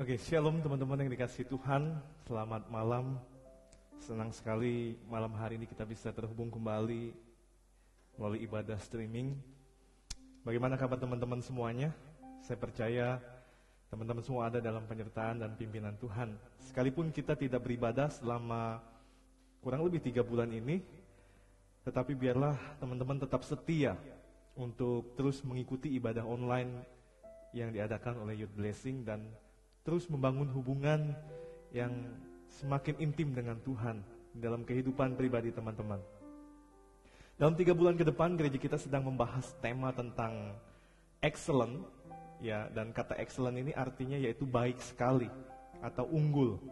Oke, shalom teman-teman yang dikasih Tuhan. Selamat malam. Senang sekali malam hari ini kita bisa terhubung kembali melalui ibadah streaming. Bagaimana kabar teman-teman semuanya? Saya percaya teman-teman semua ada dalam penyertaan dan pimpinan Tuhan. Sekalipun kita tidak beribadah selama kurang lebih tiga bulan ini, tetapi biarlah teman-teman tetap setia untuk terus mengikuti ibadah online yang diadakan oleh Youth Blessing dan terus membangun hubungan yang semakin intim dengan Tuhan dalam kehidupan pribadi teman-teman. Dalam tiga bulan ke depan gereja kita sedang membahas tema tentang excellent, ya dan kata excellent ini artinya yaitu baik sekali atau unggul,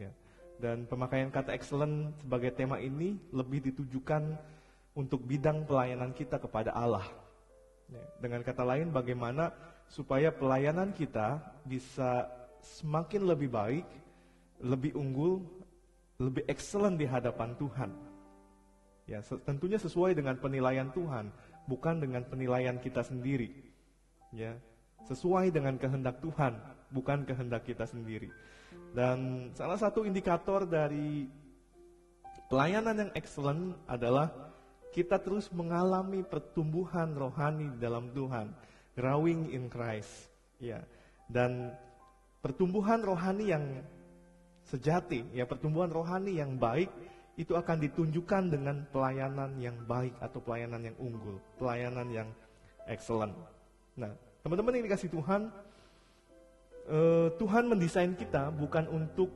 ya. Dan pemakaian kata excellent sebagai tema ini lebih ditujukan untuk bidang pelayanan kita kepada Allah. Ya. Dengan kata lain, bagaimana supaya pelayanan kita bisa semakin lebih baik, lebih unggul, lebih excellent di hadapan Tuhan. Ya, tentunya sesuai dengan penilaian Tuhan, bukan dengan penilaian kita sendiri. Ya, sesuai dengan kehendak Tuhan, bukan kehendak kita sendiri. Dan salah satu indikator dari pelayanan yang excellent adalah kita terus mengalami pertumbuhan rohani dalam Tuhan, growing in Christ. Ya. Dan pertumbuhan rohani yang sejati, ya pertumbuhan rohani yang baik itu akan ditunjukkan dengan pelayanan yang baik atau pelayanan yang unggul, pelayanan yang excellent. Nah, teman-teman yang dikasih Tuhan, eh, Tuhan mendesain kita bukan untuk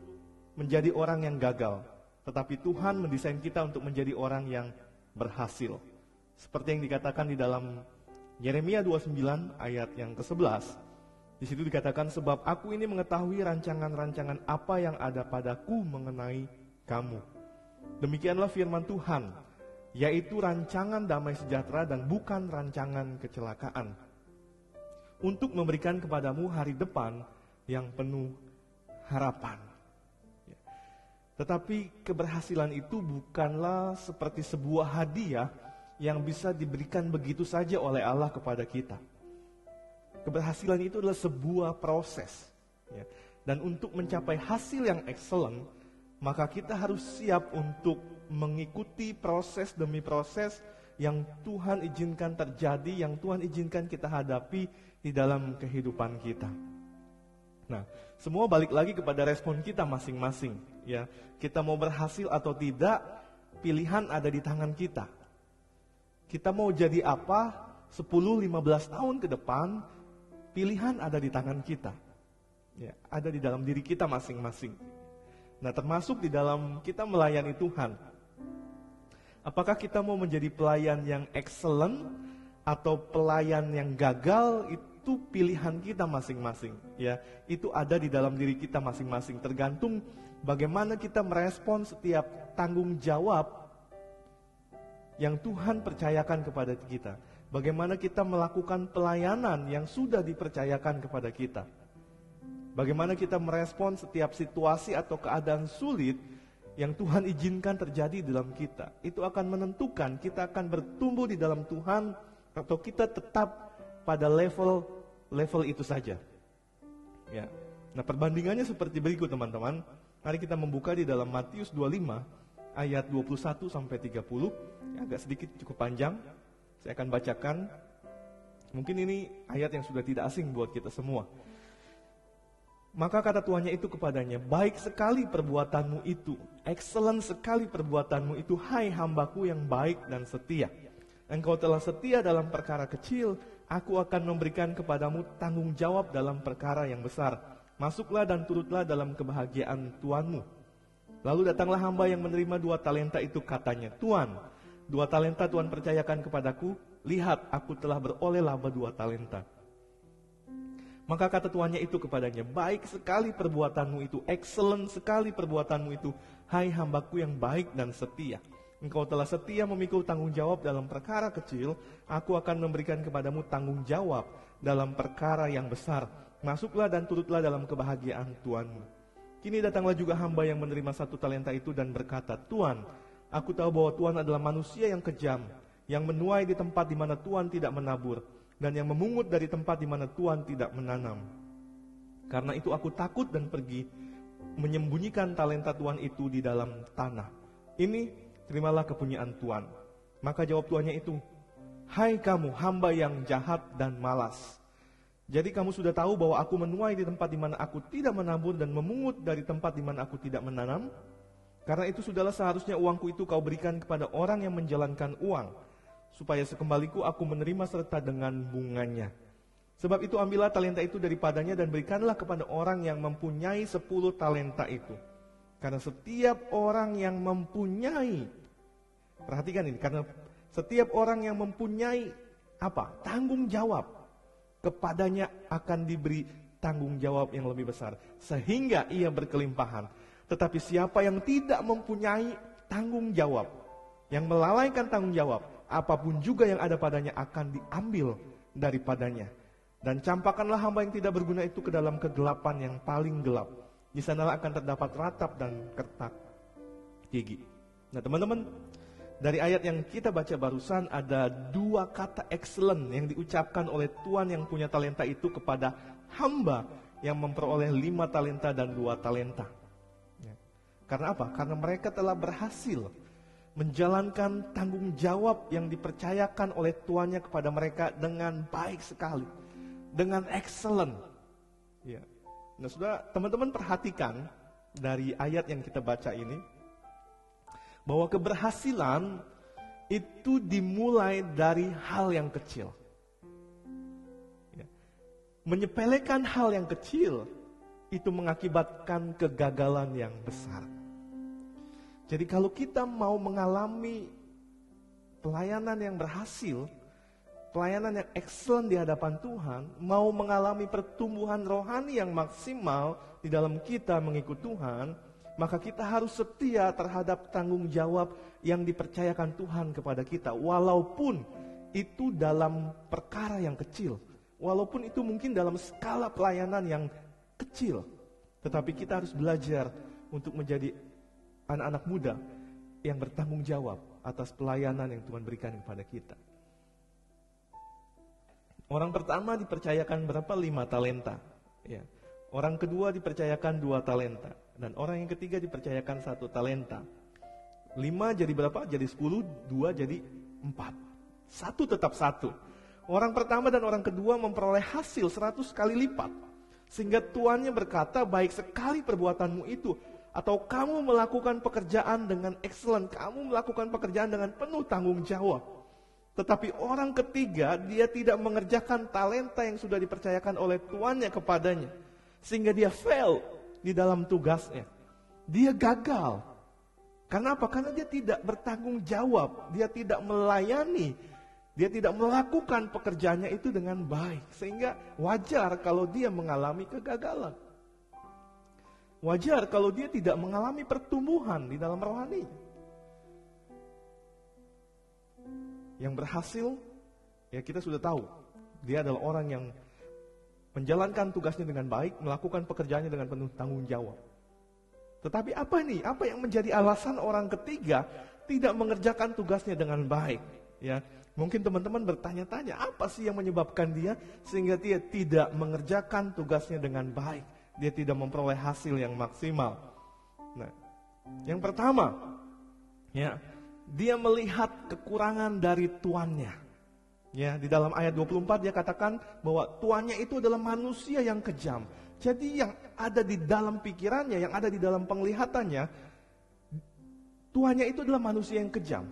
menjadi orang yang gagal, tetapi Tuhan mendesain kita untuk menjadi orang yang berhasil. Seperti yang dikatakan di dalam Yeremia 29 ayat yang ke-11, di situ dikatakan sebab aku ini mengetahui rancangan-rancangan apa yang ada padaku mengenai kamu. Demikianlah firman Tuhan, yaitu rancangan damai sejahtera dan bukan rancangan kecelakaan. Untuk memberikan kepadamu hari depan yang penuh harapan. Tetapi keberhasilan itu bukanlah seperti sebuah hadiah yang bisa diberikan begitu saja oleh Allah kepada kita Keberhasilan itu adalah sebuah proses. Ya. Dan untuk mencapai hasil yang excellent, maka kita harus siap untuk mengikuti proses demi proses yang Tuhan izinkan terjadi, yang Tuhan izinkan kita hadapi di dalam kehidupan kita. Nah, semua balik lagi kepada respon kita masing-masing. Ya, kita mau berhasil atau tidak, pilihan ada di tangan kita. Kita mau jadi apa 10-15 tahun ke depan, Pilihan ada di tangan kita. Ya, ada di dalam diri kita masing-masing. Nah, termasuk di dalam kita melayani Tuhan. Apakah kita mau menjadi pelayan yang excellent atau pelayan yang gagal itu pilihan kita masing-masing ya. Itu ada di dalam diri kita masing-masing tergantung bagaimana kita merespon setiap tanggung jawab yang Tuhan percayakan kepada kita. Bagaimana kita melakukan pelayanan yang sudah dipercayakan kepada kita. Bagaimana kita merespon setiap situasi atau keadaan sulit yang Tuhan izinkan terjadi dalam kita. Itu akan menentukan kita akan bertumbuh di dalam Tuhan atau kita tetap pada level level itu saja. Ya. Nah, perbandingannya seperti berikut teman-teman. Mari kita membuka di dalam Matius 25 ayat 21 sampai 30. Ya, agak sedikit cukup panjang. Saya akan bacakan. Mungkin ini ayat yang sudah tidak asing buat kita semua. Maka kata tuannya itu kepadanya, baik sekali perbuatanmu itu, excellent sekali perbuatanmu itu, hai hambaku yang baik dan setia. Engkau telah setia dalam perkara kecil, aku akan memberikan kepadamu tanggung jawab dalam perkara yang besar. Masuklah dan turutlah dalam kebahagiaan tuanmu. Lalu datanglah hamba yang menerima dua talenta itu katanya, Tuan, Dua talenta Tuhan percayakan kepadaku, lihat aku telah beroleh laba dua talenta. Maka kata tuannya itu kepadanya, baik sekali perbuatanmu itu, excellent sekali perbuatanmu itu, hai hambaku yang baik dan setia. Engkau telah setia memikul tanggung jawab dalam perkara kecil, aku akan memberikan kepadamu tanggung jawab dalam perkara yang besar. Masuklah dan turutlah dalam kebahagiaan Tuanmu. Kini datanglah juga hamba yang menerima satu talenta itu dan berkata, Tuan, Aku tahu bahwa Tuhan adalah manusia yang kejam, yang menuai di tempat di mana Tuhan tidak menabur, dan yang memungut dari tempat di mana Tuhan tidak menanam. Karena itu aku takut dan pergi menyembunyikan talenta Tuhan itu di dalam tanah. Ini terimalah kepunyaan Tuhan. Maka jawab tuannya itu, Hai kamu hamba yang jahat dan malas. Jadi kamu sudah tahu bahwa aku menuai di tempat di mana aku tidak menabur dan memungut dari tempat di mana aku tidak menanam. Karena itu sudahlah seharusnya uangku itu kau berikan kepada orang yang menjalankan uang. Supaya sekembaliku aku menerima serta dengan bunganya. Sebab itu ambillah talenta itu daripadanya dan berikanlah kepada orang yang mempunyai sepuluh talenta itu. Karena setiap orang yang mempunyai, perhatikan ini, karena setiap orang yang mempunyai apa? Tanggung jawab kepadanya akan diberi tanggung jawab yang lebih besar sehingga ia berkelimpahan. Tetapi siapa yang tidak mempunyai tanggung jawab, yang melalaikan tanggung jawab, apa pun juga yang ada padanya akan diambil daripadanya. Dan campakkanlah hamba yang tidak berguna itu ke dalam kegelapan yang paling gelap. Di sanalah akan terdapat ratap dan kertak gigi. Nah teman-teman, dari ayat yang kita baca barusan ada dua kata excellent yang diucapkan oleh Tuhan yang punya talenta itu kepada hamba yang memperoleh lima talenta dan dua talenta. Karena apa? Karena mereka telah berhasil menjalankan tanggung jawab yang dipercayakan oleh tuannya kepada mereka dengan baik sekali, dengan excellent. Ya. Nah, sudah teman-teman perhatikan dari ayat yang kita baca ini, bahwa keberhasilan itu dimulai dari hal yang kecil. Ya. Menyepelekan hal yang kecil itu mengakibatkan kegagalan yang besar. Jadi kalau kita mau mengalami pelayanan yang berhasil, pelayanan yang excellent di hadapan Tuhan, mau mengalami pertumbuhan rohani yang maksimal di dalam kita mengikut Tuhan, maka kita harus setia terhadap tanggung jawab yang dipercayakan Tuhan kepada kita, walaupun itu dalam perkara yang kecil, walaupun itu mungkin dalam skala pelayanan yang kecil, tetapi kita harus belajar untuk menjadi anak-anak muda yang bertanggung jawab atas pelayanan yang Tuhan berikan kepada kita. Orang pertama dipercayakan berapa? Lima talenta. Ya. Orang kedua dipercayakan dua talenta. Dan orang yang ketiga dipercayakan satu talenta. Lima jadi berapa? Jadi sepuluh, dua jadi empat. Satu tetap satu. Orang pertama dan orang kedua memperoleh hasil seratus kali lipat. Sehingga tuannya berkata, baik sekali perbuatanmu itu. Atau kamu melakukan pekerjaan dengan excellent. Kamu melakukan pekerjaan dengan penuh tanggung jawab. Tetapi orang ketiga, dia tidak mengerjakan talenta yang sudah dipercayakan oleh tuannya kepadanya. Sehingga dia fail di dalam tugasnya. Dia gagal. Karena apa? Karena dia tidak bertanggung jawab, dia tidak melayani, dia tidak melakukan pekerjaannya itu dengan baik. Sehingga wajar kalau dia mengalami kegagalan. Wajar kalau dia tidak mengalami pertumbuhan di dalam rohani. Yang berhasil, ya kita sudah tahu, dia adalah orang yang menjalankan tugasnya dengan baik, melakukan pekerjaannya dengan penuh tanggung jawab. Tetapi apa nih? Apa yang menjadi alasan orang ketiga tidak mengerjakan tugasnya dengan baik? Ya, mungkin teman-teman bertanya-tanya, apa sih yang menyebabkan dia sehingga dia tidak mengerjakan tugasnya dengan baik? Dia tidak memperoleh hasil yang maksimal. Nah, yang pertama, ya, dia melihat kekurangan dari tuannya. Ya, di dalam ayat 24 dia katakan bahwa tuannya itu adalah manusia yang kejam. Jadi yang ada di dalam pikirannya, yang ada di dalam penglihatannya, tuannya itu adalah manusia yang kejam.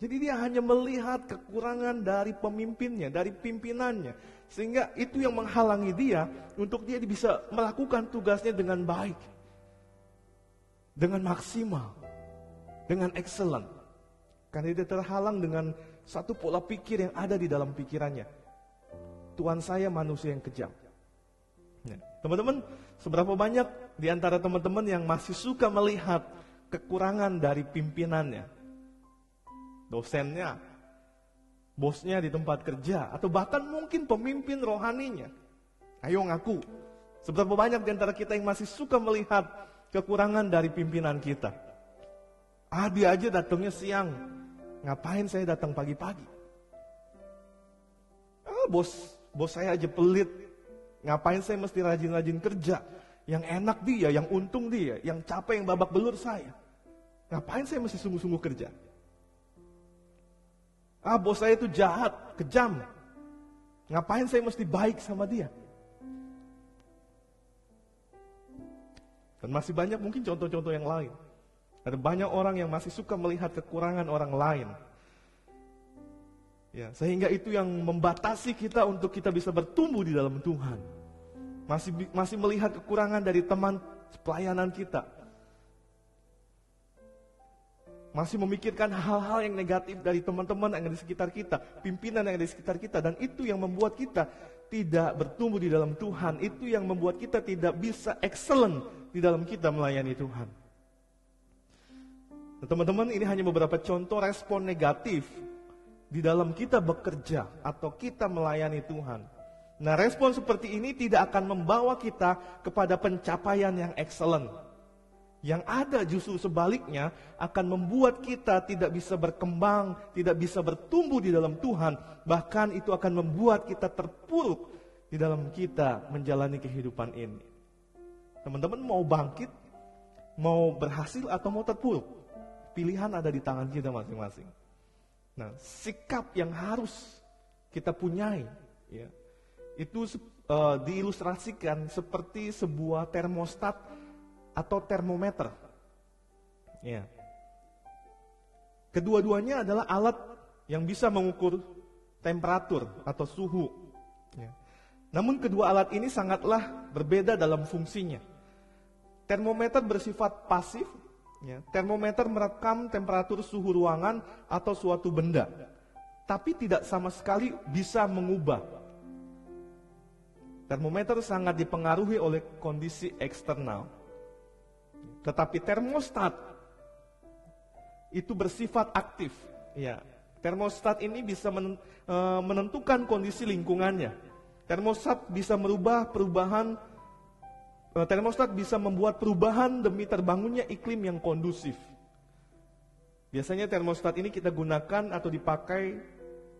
Jadi dia hanya melihat kekurangan dari pemimpinnya, dari pimpinannya. Sehingga itu yang menghalangi dia untuk dia bisa melakukan tugasnya dengan baik. Dengan maksimal. Dengan excellent. Karena dia terhalang dengan satu pola pikir yang ada di dalam pikirannya. Tuhan saya manusia yang kejam. Ya. Teman-teman, seberapa banyak di antara teman-teman yang masih suka melihat kekurangan dari pimpinannya, dosennya, bosnya di tempat kerja, atau bahkan mungkin pemimpin rohaninya. Ayo ngaku, seberapa banyak di antara kita yang masih suka melihat kekurangan dari pimpinan kita. Ah dia aja datangnya siang, Ngapain saya datang pagi-pagi? Ah, bos, bos saya aja pelit. Ngapain saya mesti rajin-rajin kerja? Yang enak dia, yang untung dia, yang capek, yang babak belur saya. Ngapain saya mesti sungguh-sungguh kerja? Ah, bos saya itu jahat, kejam. Ngapain saya mesti baik sama dia? Dan masih banyak mungkin contoh-contoh yang lain. Ada banyak orang yang masih suka melihat kekurangan orang lain. Ya, sehingga itu yang membatasi kita untuk kita bisa bertumbuh di dalam Tuhan. Masih masih melihat kekurangan dari teman pelayanan kita. Masih memikirkan hal-hal yang negatif dari teman-teman yang ada di sekitar kita, pimpinan yang ada di sekitar kita dan itu yang membuat kita tidak bertumbuh di dalam Tuhan. Itu yang membuat kita tidak bisa excellent di dalam kita melayani Tuhan. Teman-teman, ini hanya beberapa contoh respon negatif di dalam kita bekerja atau kita melayani Tuhan. Nah, respon seperti ini tidak akan membawa kita kepada pencapaian yang excellent. Yang ada justru sebaliknya akan membuat kita tidak bisa berkembang, tidak bisa bertumbuh di dalam Tuhan, bahkan itu akan membuat kita terpuruk di dalam kita menjalani kehidupan ini. Teman-teman mau bangkit, mau berhasil atau mau terpuruk? Pilihan ada di tangan kita masing-masing. Nah, sikap yang harus kita punyai, ya, itu uh, diilustrasikan seperti sebuah termostat atau termometer. Ya. Kedua-duanya adalah alat yang bisa mengukur temperatur atau suhu. Ya. Namun kedua alat ini sangatlah berbeda dalam fungsinya. Termometer bersifat pasif, Ya, termometer merekam temperatur suhu ruangan atau suatu benda, tapi tidak sama sekali bisa mengubah. Termometer sangat dipengaruhi oleh kondisi eksternal. Tetapi termostat itu bersifat aktif. Ya, termostat ini bisa e, menentukan kondisi lingkungannya. Termostat bisa merubah perubahan Eh, termostat bisa membuat perubahan demi terbangunnya iklim yang kondusif. Biasanya termostat ini kita gunakan atau dipakai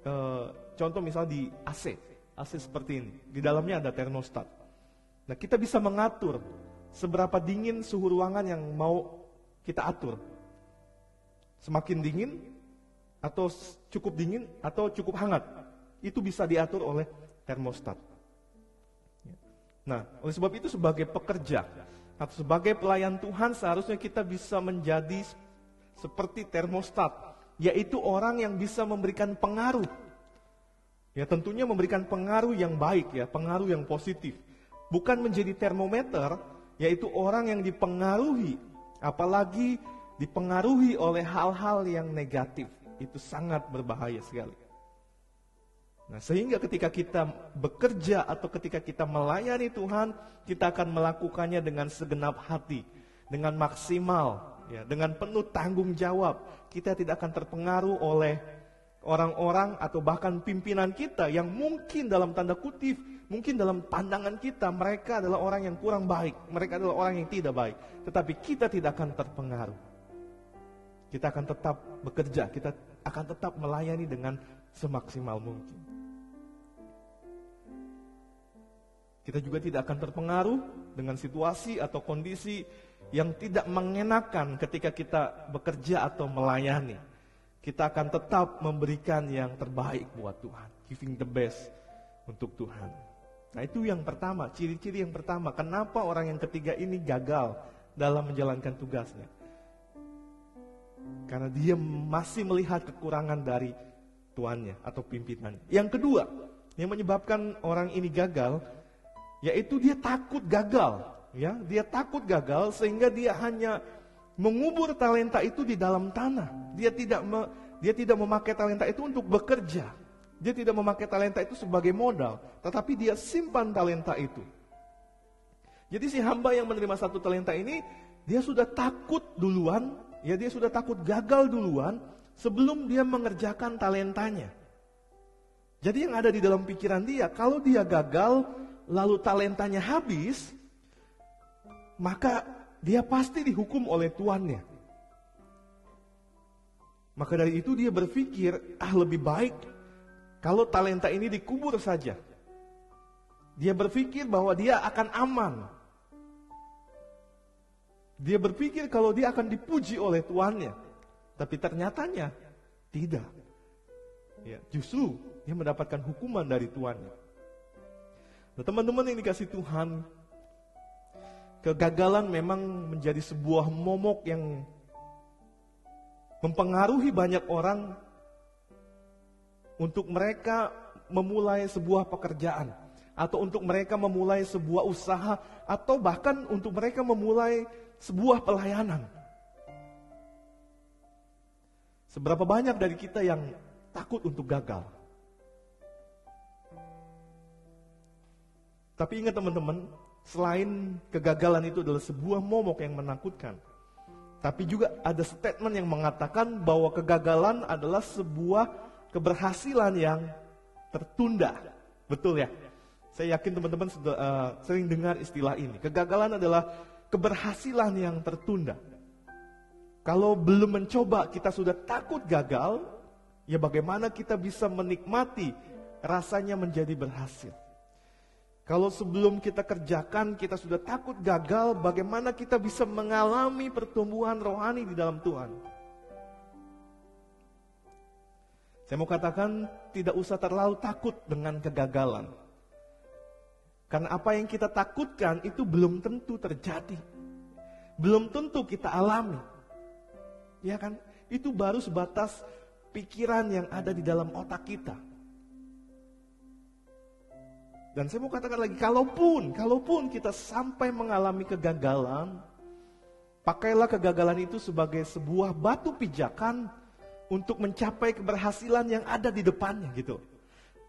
eh, contoh misal di AC, AC seperti ini. Di dalamnya ada termostat. Nah, kita bisa mengatur seberapa dingin suhu ruangan yang mau kita atur. Semakin dingin atau cukup dingin atau cukup hangat. Itu bisa diatur oleh termostat. Nah, oleh sebab itu sebagai pekerja atau sebagai pelayan Tuhan seharusnya kita bisa menjadi seperti termostat, yaitu orang yang bisa memberikan pengaruh. Ya, tentunya memberikan pengaruh yang baik ya, pengaruh yang positif. Bukan menjadi termometer, yaitu orang yang dipengaruhi, apalagi dipengaruhi oleh hal-hal yang negatif. Itu sangat berbahaya sekali. Nah, sehingga ketika kita bekerja atau ketika kita melayani Tuhan, kita akan melakukannya dengan segenap hati, dengan maksimal, ya, dengan penuh tanggung jawab. Kita tidak akan terpengaruh oleh orang-orang atau bahkan pimpinan kita yang mungkin dalam tanda kutip, mungkin dalam pandangan kita mereka adalah orang yang kurang baik, mereka adalah orang yang tidak baik. Tetapi kita tidak akan terpengaruh. Kita akan tetap bekerja, kita akan tetap melayani dengan semaksimal mungkin. Kita juga tidak akan terpengaruh dengan situasi atau kondisi yang tidak mengenakan ketika kita bekerja atau melayani. Kita akan tetap memberikan yang terbaik buat Tuhan, giving the best untuk Tuhan. Nah, itu yang pertama, ciri-ciri yang pertama. Kenapa orang yang ketiga ini gagal dalam menjalankan tugasnya? Karena dia masih melihat kekurangan dari tuannya atau pimpinannya. Yang kedua, yang menyebabkan orang ini gagal yaitu dia takut gagal, ya, dia takut gagal sehingga dia hanya mengubur talenta itu di dalam tanah. Dia tidak me, dia tidak memakai talenta itu untuk bekerja. Dia tidak memakai talenta itu sebagai modal, tetapi dia simpan talenta itu. Jadi si hamba yang menerima satu talenta ini, dia sudah takut duluan, ya dia sudah takut gagal duluan sebelum dia mengerjakan talentanya. Jadi yang ada di dalam pikiran dia, kalau dia gagal, lalu talentanya habis, maka dia pasti dihukum oleh tuannya. Maka dari itu dia berpikir, ah lebih baik kalau talenta ini dikubur saja. Dia berpikir bahwa dia akan aman. Dia berpikir kalau dia akan dipuji oleh tuannya. Tapi ternyatanya tidak. Ya, justru dia mendapatkan hukuman dari tuannya. Nah, teman-teman yang dikasih Tuhan, kegagalan memang menjadi sebuah momok yang mempengaruhi banyak orang untuk mereka memulai sebuah pekerjaan atau untuk mereka memulai sebuah usaha atau bahkan untuk mereka memulai sebuah pelayanan. Seberapa banyak dari kita yang takut untuk gagal? Tapi ingat teman-teman, selain kegagalan itu adalah sebuah momok yang menakutkan, tapi juga ada statement yang mengatakan bahwa kegagalan adalah sebuah keberhasilan yang tertunda. Betul ya? Saya yakin teman-teman uh, sering dengar istilah ini. Kegagalan adalah keberhasilan yang tertunda. Kalau belum mencoba, kita sudah takut gagal, ya bagaimana kita bisa menikmati rasanya menjadi berhasil? Kalau sebelum kita kerjakan kita sudah takut gagal, bagaimana kita bisa mengalami pertumbuhan rohani di dalam Tuhan? Saya mau katakan tidak usah terlalu takut dengan kegagalan. Karena apa yang kita takutkan itu belum tentu terjadi. Belum tentu kita alami. Ya kan? Itu baru sebatas pikiran yang ada di dalam otak kita. Dan saya mau katakan lagi, kalaupun, kalaupun kita sampai mengalami kegagalan, pakailah kegagalan itu sebagai sebuah batu pijakan untuk mencapai keberhasilan yang ada di depannya gitu.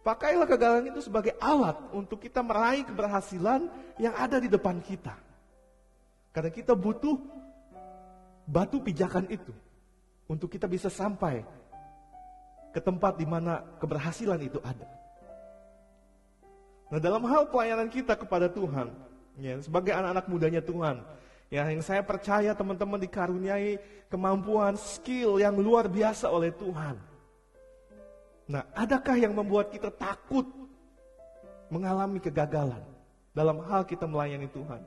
Pakailah kegagalan itu sebagai alat untuk kita meraih keberhasilan yang ada di depan kita. Karena kita butuh batu pijakan itu untuk kita bisa sampai ke tempat di mana keberhasilan itu ada. Nah dalam hal pelayanan kita kepada Tuhan, ya, sebagai anak-anak mudanya Tuhan, ya, yang saya percaya teman-teman dikaruniai kemampuan, skill yang luar biasa oleh Tuhan. Nah, adakah yang membuat kita takut mengalami kegagalan dalam hal kita melayani Tuhan?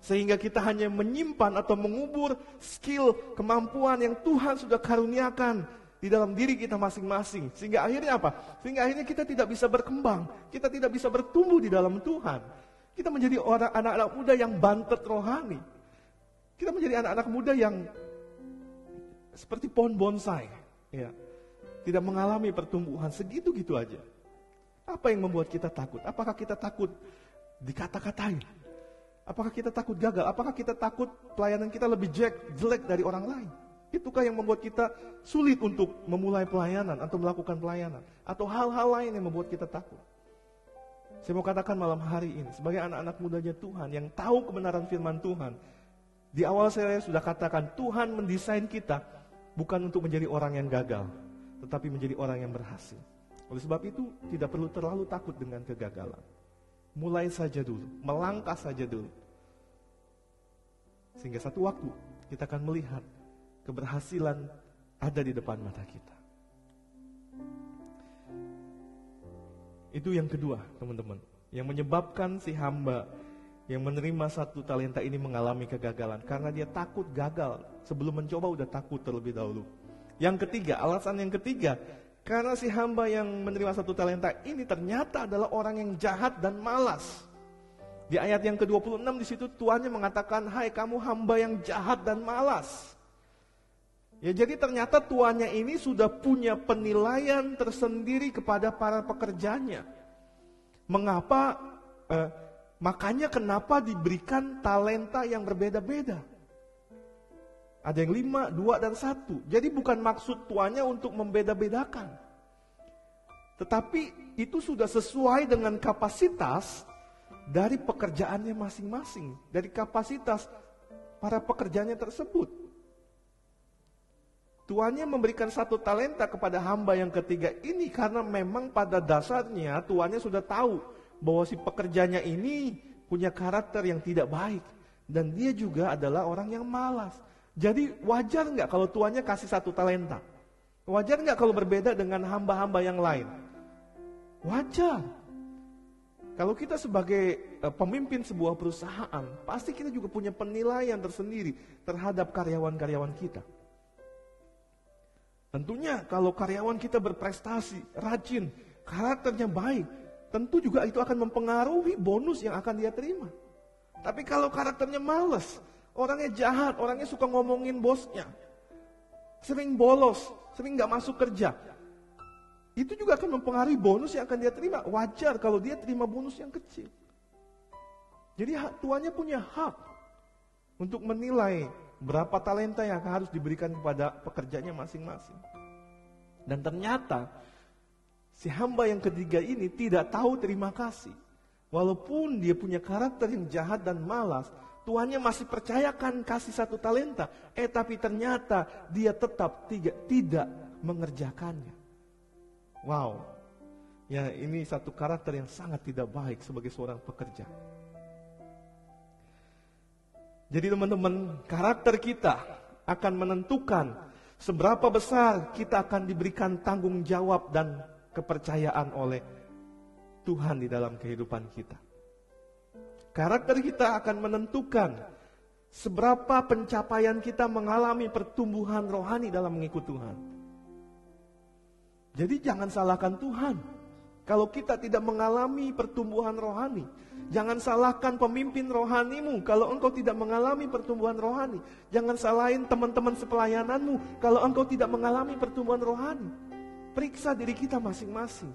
Sehingga kita hanya menyimpan atau mengubur skill, kemampuan yang Tuhan sudah karuniakan di dalam diri kita masing-masing. Sehingga akhirnya apa? Sehingga akhirnya kita tidak bisa berkembang, kita tidak bisa bertumbuh di dalam Tuhan. Kita menjadi orang anak-anak muda yang bantet rohani. Kita menjadi anak-anak muda yang seperti pohon bonsai, ya. Tidak mengalami pertumbuhan segitu-gitu aja. Apa yang membuat kita takut? Apakah kita takut dikata-katain? Apakah kita takut gagal? Apakah kita takut pelayanan kita lebih jelek dari orang lain? Itukah yang membuat kita sulit untuk memulai pelayanan atau melakukan pelayanan? Atau hal-hal lain yang membuat kita takut? Saya mau katakan malam hari ini, sebagai anak-anak mudanya Tuhan yang tahu kebenaran firman Tuhan, di awal saya sudah katakan Tuhan mendesain kita bukan untuk menjadi orang yang gagal, tetapi menjadi orang yang berhasil. Oleh sebab itu, tidak perlu terlalu takut dengan kegagalan. Mulai saja dulu, melangkah saja dulu. Sehingga satu waktu kita akan melihat keberhasilan ada di depan mata kita. Itu yang kedua, teman-teman. Yang menyebabkan si hamba yang menerima satu talenta ini mengalami kegagalan karena dia takut gagal. Sebelum mencoba udah takut terlebih dahulu. Yang ketiga, alasan yang ketiga, karena si hamba yang menerima satu talenta ini ternyata adalah orang yang jahat dan malas. Di ayat yang ke-26 di situ tuannya mengatakan, "Hai kamu hamba yang jahat dan malas." Ya jadi ternyata tuannya ini sudah punya penilaian tersendiri kepada para pekerjanya. Mengapa? Eh, makanya kenapa diberikan talenta yang berbeda-beda. Ada yang lima, dua, dan satu. Jadi bukan maksud tuannya untuk membeda-bedakan. Tetapi itu sudah sesuai dengan kapasitas dari pekerjaannya masing-masing. Dari kapasitas para pekerjanya tersebut. Tuannya memberikan satu talenta kepada hamba yang ketiga ini karena memang pada dasarnya tuannya sudah tahu bahwa si pekerjanya ini punya karakter yang tidak baik dan dia juga adalah orang yang malas. Jadi wajar nggak kalau tuannya kasih satu talenta? Wajar nggak kalau berbeda dengan hamba-hamba yang lain? Wajar. Kalau kita sebagai uh, pemimpin sebuah perusahaan, pasti kita juga punya penilaian tersendiri terhadap karyawan-karyawan kita. Tentunya kalau karyawan kita berprestasi, rajin, karakternya baik, tentu juga itu akan mempengaruhi bonus yang akan dia terima. Tapi kalau karakternya males, orangnya jahat, orangnya suka ngomongin bosnya, sering bolos, sering nggak masuk kerja, itu juga akan mempengaruhi bonus yang akan dia terima. Wajar kalau dia terima bonus yang kecil. Jadi tuannya punya hak untuk menilai berapa talenta yang harus diberikan kepada pekerjanya masing-masing. Dan ternyata si hamba yang ketiga ini tidak tahu terima kasih. Walaupun dia punya karakter yang jahat dan malas, tuannya masih percayakan kasih satu talenta. Eh tapi ternyata dia tetap tiga, tidak mengerjakannya. Wow, ya ini satu karakter yang sangat tidak baik sebagai seorang pekerja. Jadi teman-teman, karakter kita akan menentukan seberapa besar kita akan diberikan tanggung jawab dan kepercayaan oleh Tuhan di dalam kehidupan kita. Karakter kita akan menentukan seberapa pencapaian kita mengalami pertumbuhan rohani dalam mengikut Tuhan. Jadi jangan salahkan Tuhan. Kalau kita tidak mengalami pertumbuhan rohani, jangan salahkan pemimpin rohanimu kalau engkau tidak mengalami pertumbuhan rohani. Jangan salahin teman-teman sepelayananmu kalau engkau tidak mengalami pertumbuhan rohani. Periksa diri kita masing-masing.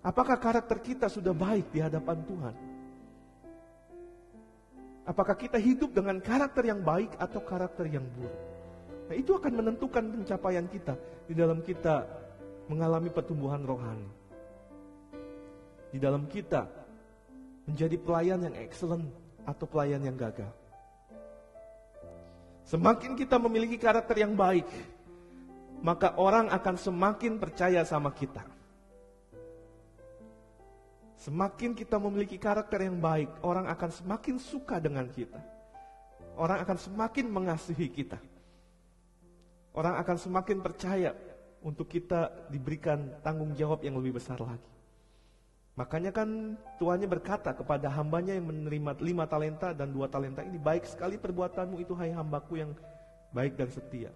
Apakah karakter kita sudah baik di hadapan Tuhan? Apakah kita hidup dengan karakter yang baik atau karakter yang buruk? Nah, itu akan menentukan pencapaian kita di dalam kita mengalami pertumbuhan rohani di dalam kita menjadi pelayan yang excellent atau pelayan yang gagal. Semakin kita memiliki karakter yang baik, maka orang akan semakin percaya sama kita. Semakin kita memiliki karakter yang baik, orang akan semakin suka dengan kita. Orang akan semakin mengasihi kita. Orang akan semakin percaya untuk kita diberikan tanggung jawab yang lebih besar lagi. Makanya kan tuannya berkata kepada hambanya yang menerima lima talenta dan dua talenta ini, baik sekali perbuatanmu itu hai hambaku yang baik dan setia.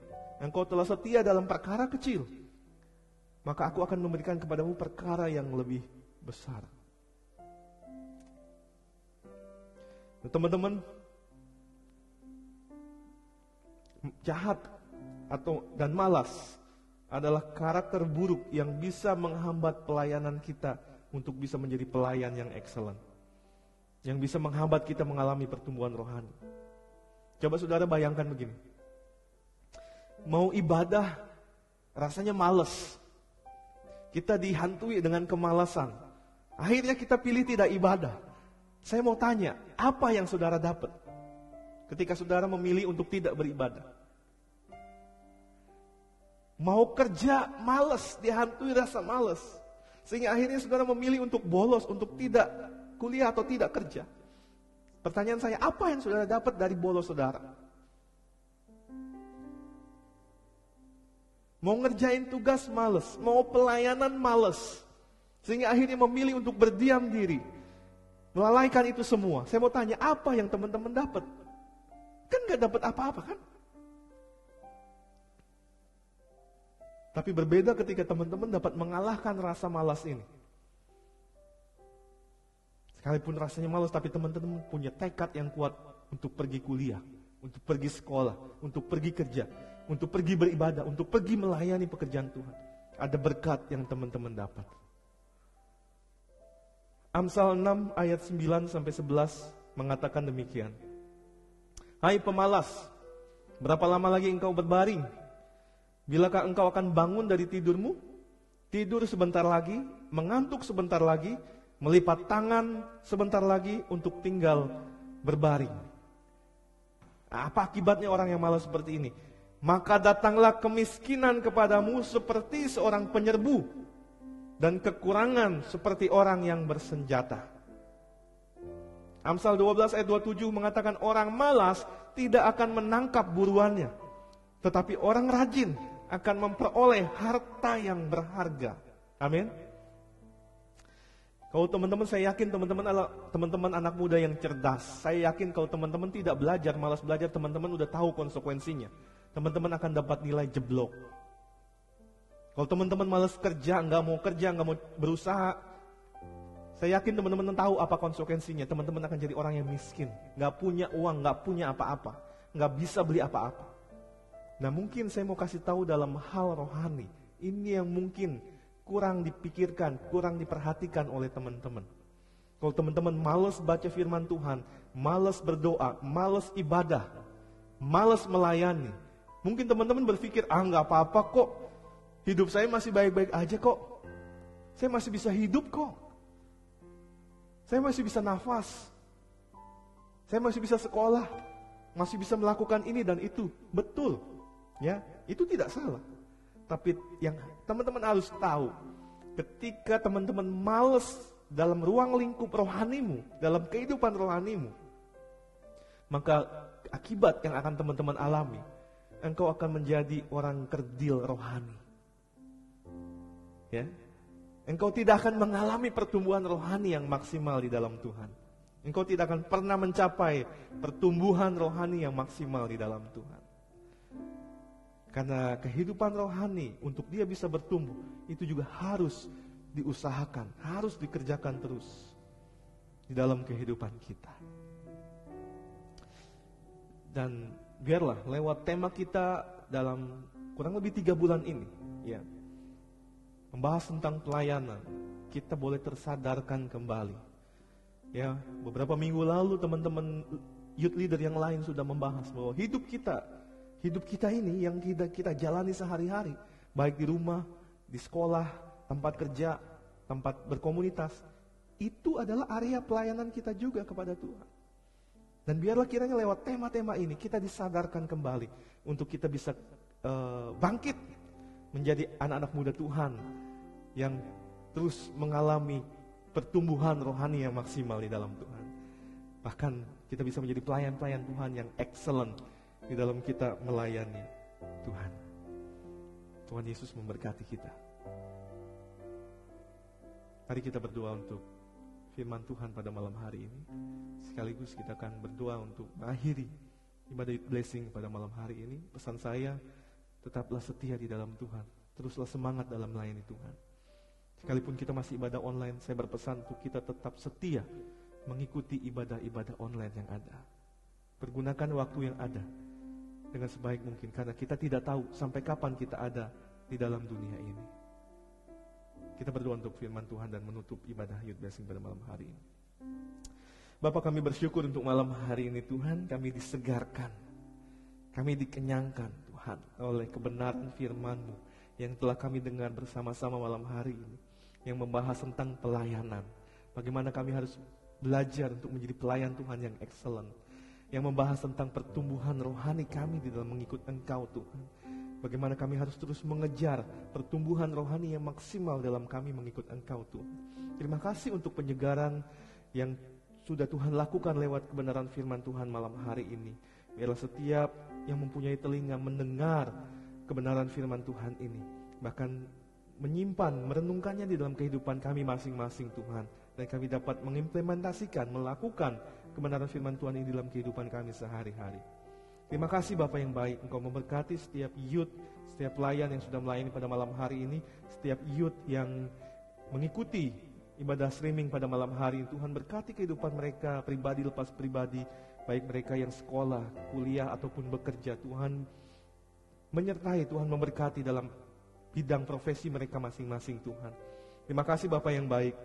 Engkau telah setia dalam perkara kecil, maka aku akan memberikan kepadamu perkara yang lebih besar. Teman-teman, jahat atau dan malas adalah karakter buruk yang bisa menghambat pelayanan kita untuk bisa menjadi pelayan yang excellent. Yang bisa menghambat kita mengalami pertumbuhan rohani. Coba saudara bayangkan begini. Mau ibadah rasanya males. Kita dihantui dengan kemalasan. Akhirnya kita pilih tidak ibadah. Saya mau tanya, apa yang saudara dapat ketika saudara memilih untuk tidak beribadah? Mau kerja males, dihantui rasa males. Sehingga akhirnya saudara memilih untuk bolos, untuk tidak kuliah atau tidak kerja. Pertanyaan saya, apa yang saudara dapat dari bolos saudara? Mau ngerjain tugas males, mau pelayanan males. Sehingga akhirnya memilih untuk berdiam diri. Melalaikan itu semua. Saya mau tanya, apa yang teman-teman dapat? Kan gak dapat apa-apa kan? Tapi berbeda ketika teman-teman dapat mengalahkan rasa malas ini. Sekalipun rasanya malas, tapi teman-teman punya tekad yang kuat untuk pergi kuliah, untuk pergi sekolah, untuk pergi kerja, untuk pergi beribadah, untuk pergi melayani pekerjaan Tuhan. Ada berkat yang teman-teman dapat. Amsal 6 ayat 9 sampai 11 mengatakan demikian. Hai pemalas, berapa lama lagi engkau berbaring? Bilakah engkau akan bangun dari tidurmu? Tidur sebentar lagi, mengantuk sebentar lagi, melipat tangan sebentar lagi untuk tinggal berbaring. Apa akibatnya orang yang malas seperti ini? Maka datanglah kemiskinan kepadamu seperti seorang penyerbu dan kekurangan seperti orang yang bersenjata. Amsal 12 ayat 27 mengatakan orang malas tidak akan menangkap buruannya. Tetapi orang rajin akan memperoleh harta yang berharga. Amin. Kalau teman-teman saya yakin teman-teman teman-teman anak muda yang cerdas. Saya yakin kalau teman-teman tidak belajar, malas belajar, teman-teman udah tahu konsekuensinya. Teman-teman akan dapat nilai jeblok. Kalau teman-teman malas kerja, nggak mau kerja, nggak mau berusaha, saya yakin teman-teman tahu apa konsekuensinya. Teman-teman akan jadi orang yang miskin, nggak punya uang, nggak punya apa-apa, nggak bisa beli apa-apa. Nah mungkin saya mau kasih tahu dalam hal rohani, ini yang mungkin kurang dipikirkan, kurang diperhatikan oleh teman-teman. Kalau teman-teman males baca firman Tuhan, males berdoa, males ibadah, males melayani, mungkin teman-teman berpikir, ah nggak apa-apa kok, hidup saya masih baik-baik aja kok, saya masih bisa hidup kok, saya masih bisa nafas, saya masih bisa sekolah, masih bisa melakukan ini dan itu, betul, ya, itu tidak salah. Tapi yang teman-teman harus tahu, ketika teman-teman males dalam ruang lingkup rohanimu, dalam kehidupan rohanimu, maka akibat yang akan teman-teman alami, engkau akan menjadi orang kerdil rohani. Ya, engkau tidak akan mengalami pertumbuhan rohani yang maksimal di dalam Tuhan. Engkau tidak akan pernah mencapai pertumbuhan rohani yang maksimal di dalam Tuhan. Karena kehidupan rohani untuk dia bisa bertumbuh itu juga harus diusahakan, harus dikerjakan terus di dalam kehidupan kita. Dan biarlah lewat tema kita dalam kurang lebih tiga bulan ini, ya, membahas tentang pelayanan, kita boleh tersadarkan kembali. Ya, beberapa minggu lalu teman-teman youth leader yang lain sudah membahas bahwa hidup kita Hidup kita ini yang kita, kita jalani sehari-hari, baik di rumah, di sekolah, tempat kerja, tempat berkomunitas, itu adalah area pelayanan kita juga kepada Tuhan. Dan biarlah kiranya lewat tema-tema ini kita disadarkan kembali untuk kita bisa uh, bangkit menjadi anak-anak muda Tuhan yang terus mengalami pertumbuhan rohani yang maksimal di dalam Tuhan. Bahkan kita bisa menjadi pelayan-pelayan Tuhan yang excellent di dalam kita melayani Tuhan. Tuhan Yesus memberkati kita. Mari kita berdoa untuk firman Tuhan pada malam hari ini. Sekaligus kita akan berdoa untuk mengakhiri ibadah blessing pada malam hari ini. Pesan saya, tetaplah setia di dalam Tuhan. Teruslah semangat dalam melayani Tuhan. Sekalipun kita masih ibadah online, saya berpesan untuk kita tetap setia mengikuti ibadah-ibadah online yang ada. Pergunakan waktu yang ada dengan sebaik mungkin karena kita tidak tahu sampai kapan kita ada di dalam dunia ini. Kita berdoa untuk firman Tuhan dan menutup ibadah Youth Blessing pada malam hari ini. Bapak kami bersyukur untuk malam hari ini Tuhan, kami disegarkan. Kami dikenyangkan Tuhan oleh kebenaran firman-Mu yang telah kami dengar bersama-sama malam hari ini. Yang membahas tentang pelayanan. Bagaimana kami harus belajar untuk menjadi pelayan Tuhan yang excellent yang membahas tentang pertumbuhan rohani kami di dalam mengikut Engkau Tuhan. Bagaimana kami harus terus mengejar pertumbuhan rohani yang maksimal dalam kami mengikut Engkau Tuhan. Terima kasih untuk penyegaran yang sudah Tuhan lakukan lewat kebenaran firman Tuhan malam hari ini. Biarlah setiap yang mempunyai telinga mendengar kebenaran firman Tuhan ini. Bahkan menyimpan, merenungkannya di dalam kehidupan kami masing-masing Tuhan. Dan kami dapat mengimplementasikan, melakukan kebenaran firman Tuhan ini dalam kehidupan kami sehari-hari. Terima kasih Bapak yang baik, Engkau memberkati setiap youth, setiap pelayan yang sudah melayani pada malam hari ini, setiap youth yang mengikuti ibadah streaming pada malam hari ini. Tuhan berkati kehidupan mereka pribadi lepas pribadi, baik mereka yang sekolah, kuliah ataupun bekerja. Tuhan menyertai, Tuhan memberkati dalam bidang profesi mereka masing-masing Tuhan. Terima kasih Bapak yang baik.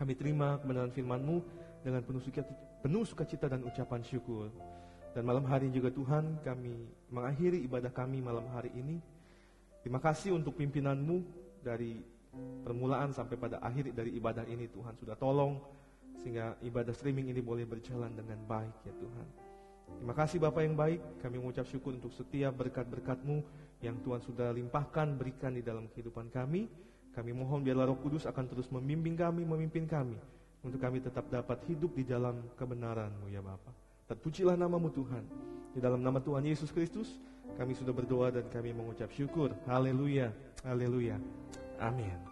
Kami terima kebenaran firman-Mu dengan penuh sukacita, penuh sukacita dan ucapan syukur. Dan malam hari ini juga Tuhan kami mengakhiri ibadah kami malam hari ini. Terima kasih untuk pimpinanmu dari permulaan sampai pada akhir dari ibadah ini Tuhan sudah tolong sehingga ibadah streaming ini boleh berjalan dengan baik ya Tuhan. Terima kasih Bapak yang baik, kami mengucap syukur untuk setiap berkat-berkatmu yang Tuhan sudah limpahkan berikan di dalam kehidupan kami. Kami mohon biarlah roh kudus akan terus membimbing kami, memimpin kami untuk kami tetap dapat hidup di dalam kebenaran-Mu ya Bapa. Terpujilah namamu Tuhan. Di dalam nama Tuhan Yesus Kristus, kami sudah berdoa dan kami mengucap syukur. Haleluya, haleluya. Amin.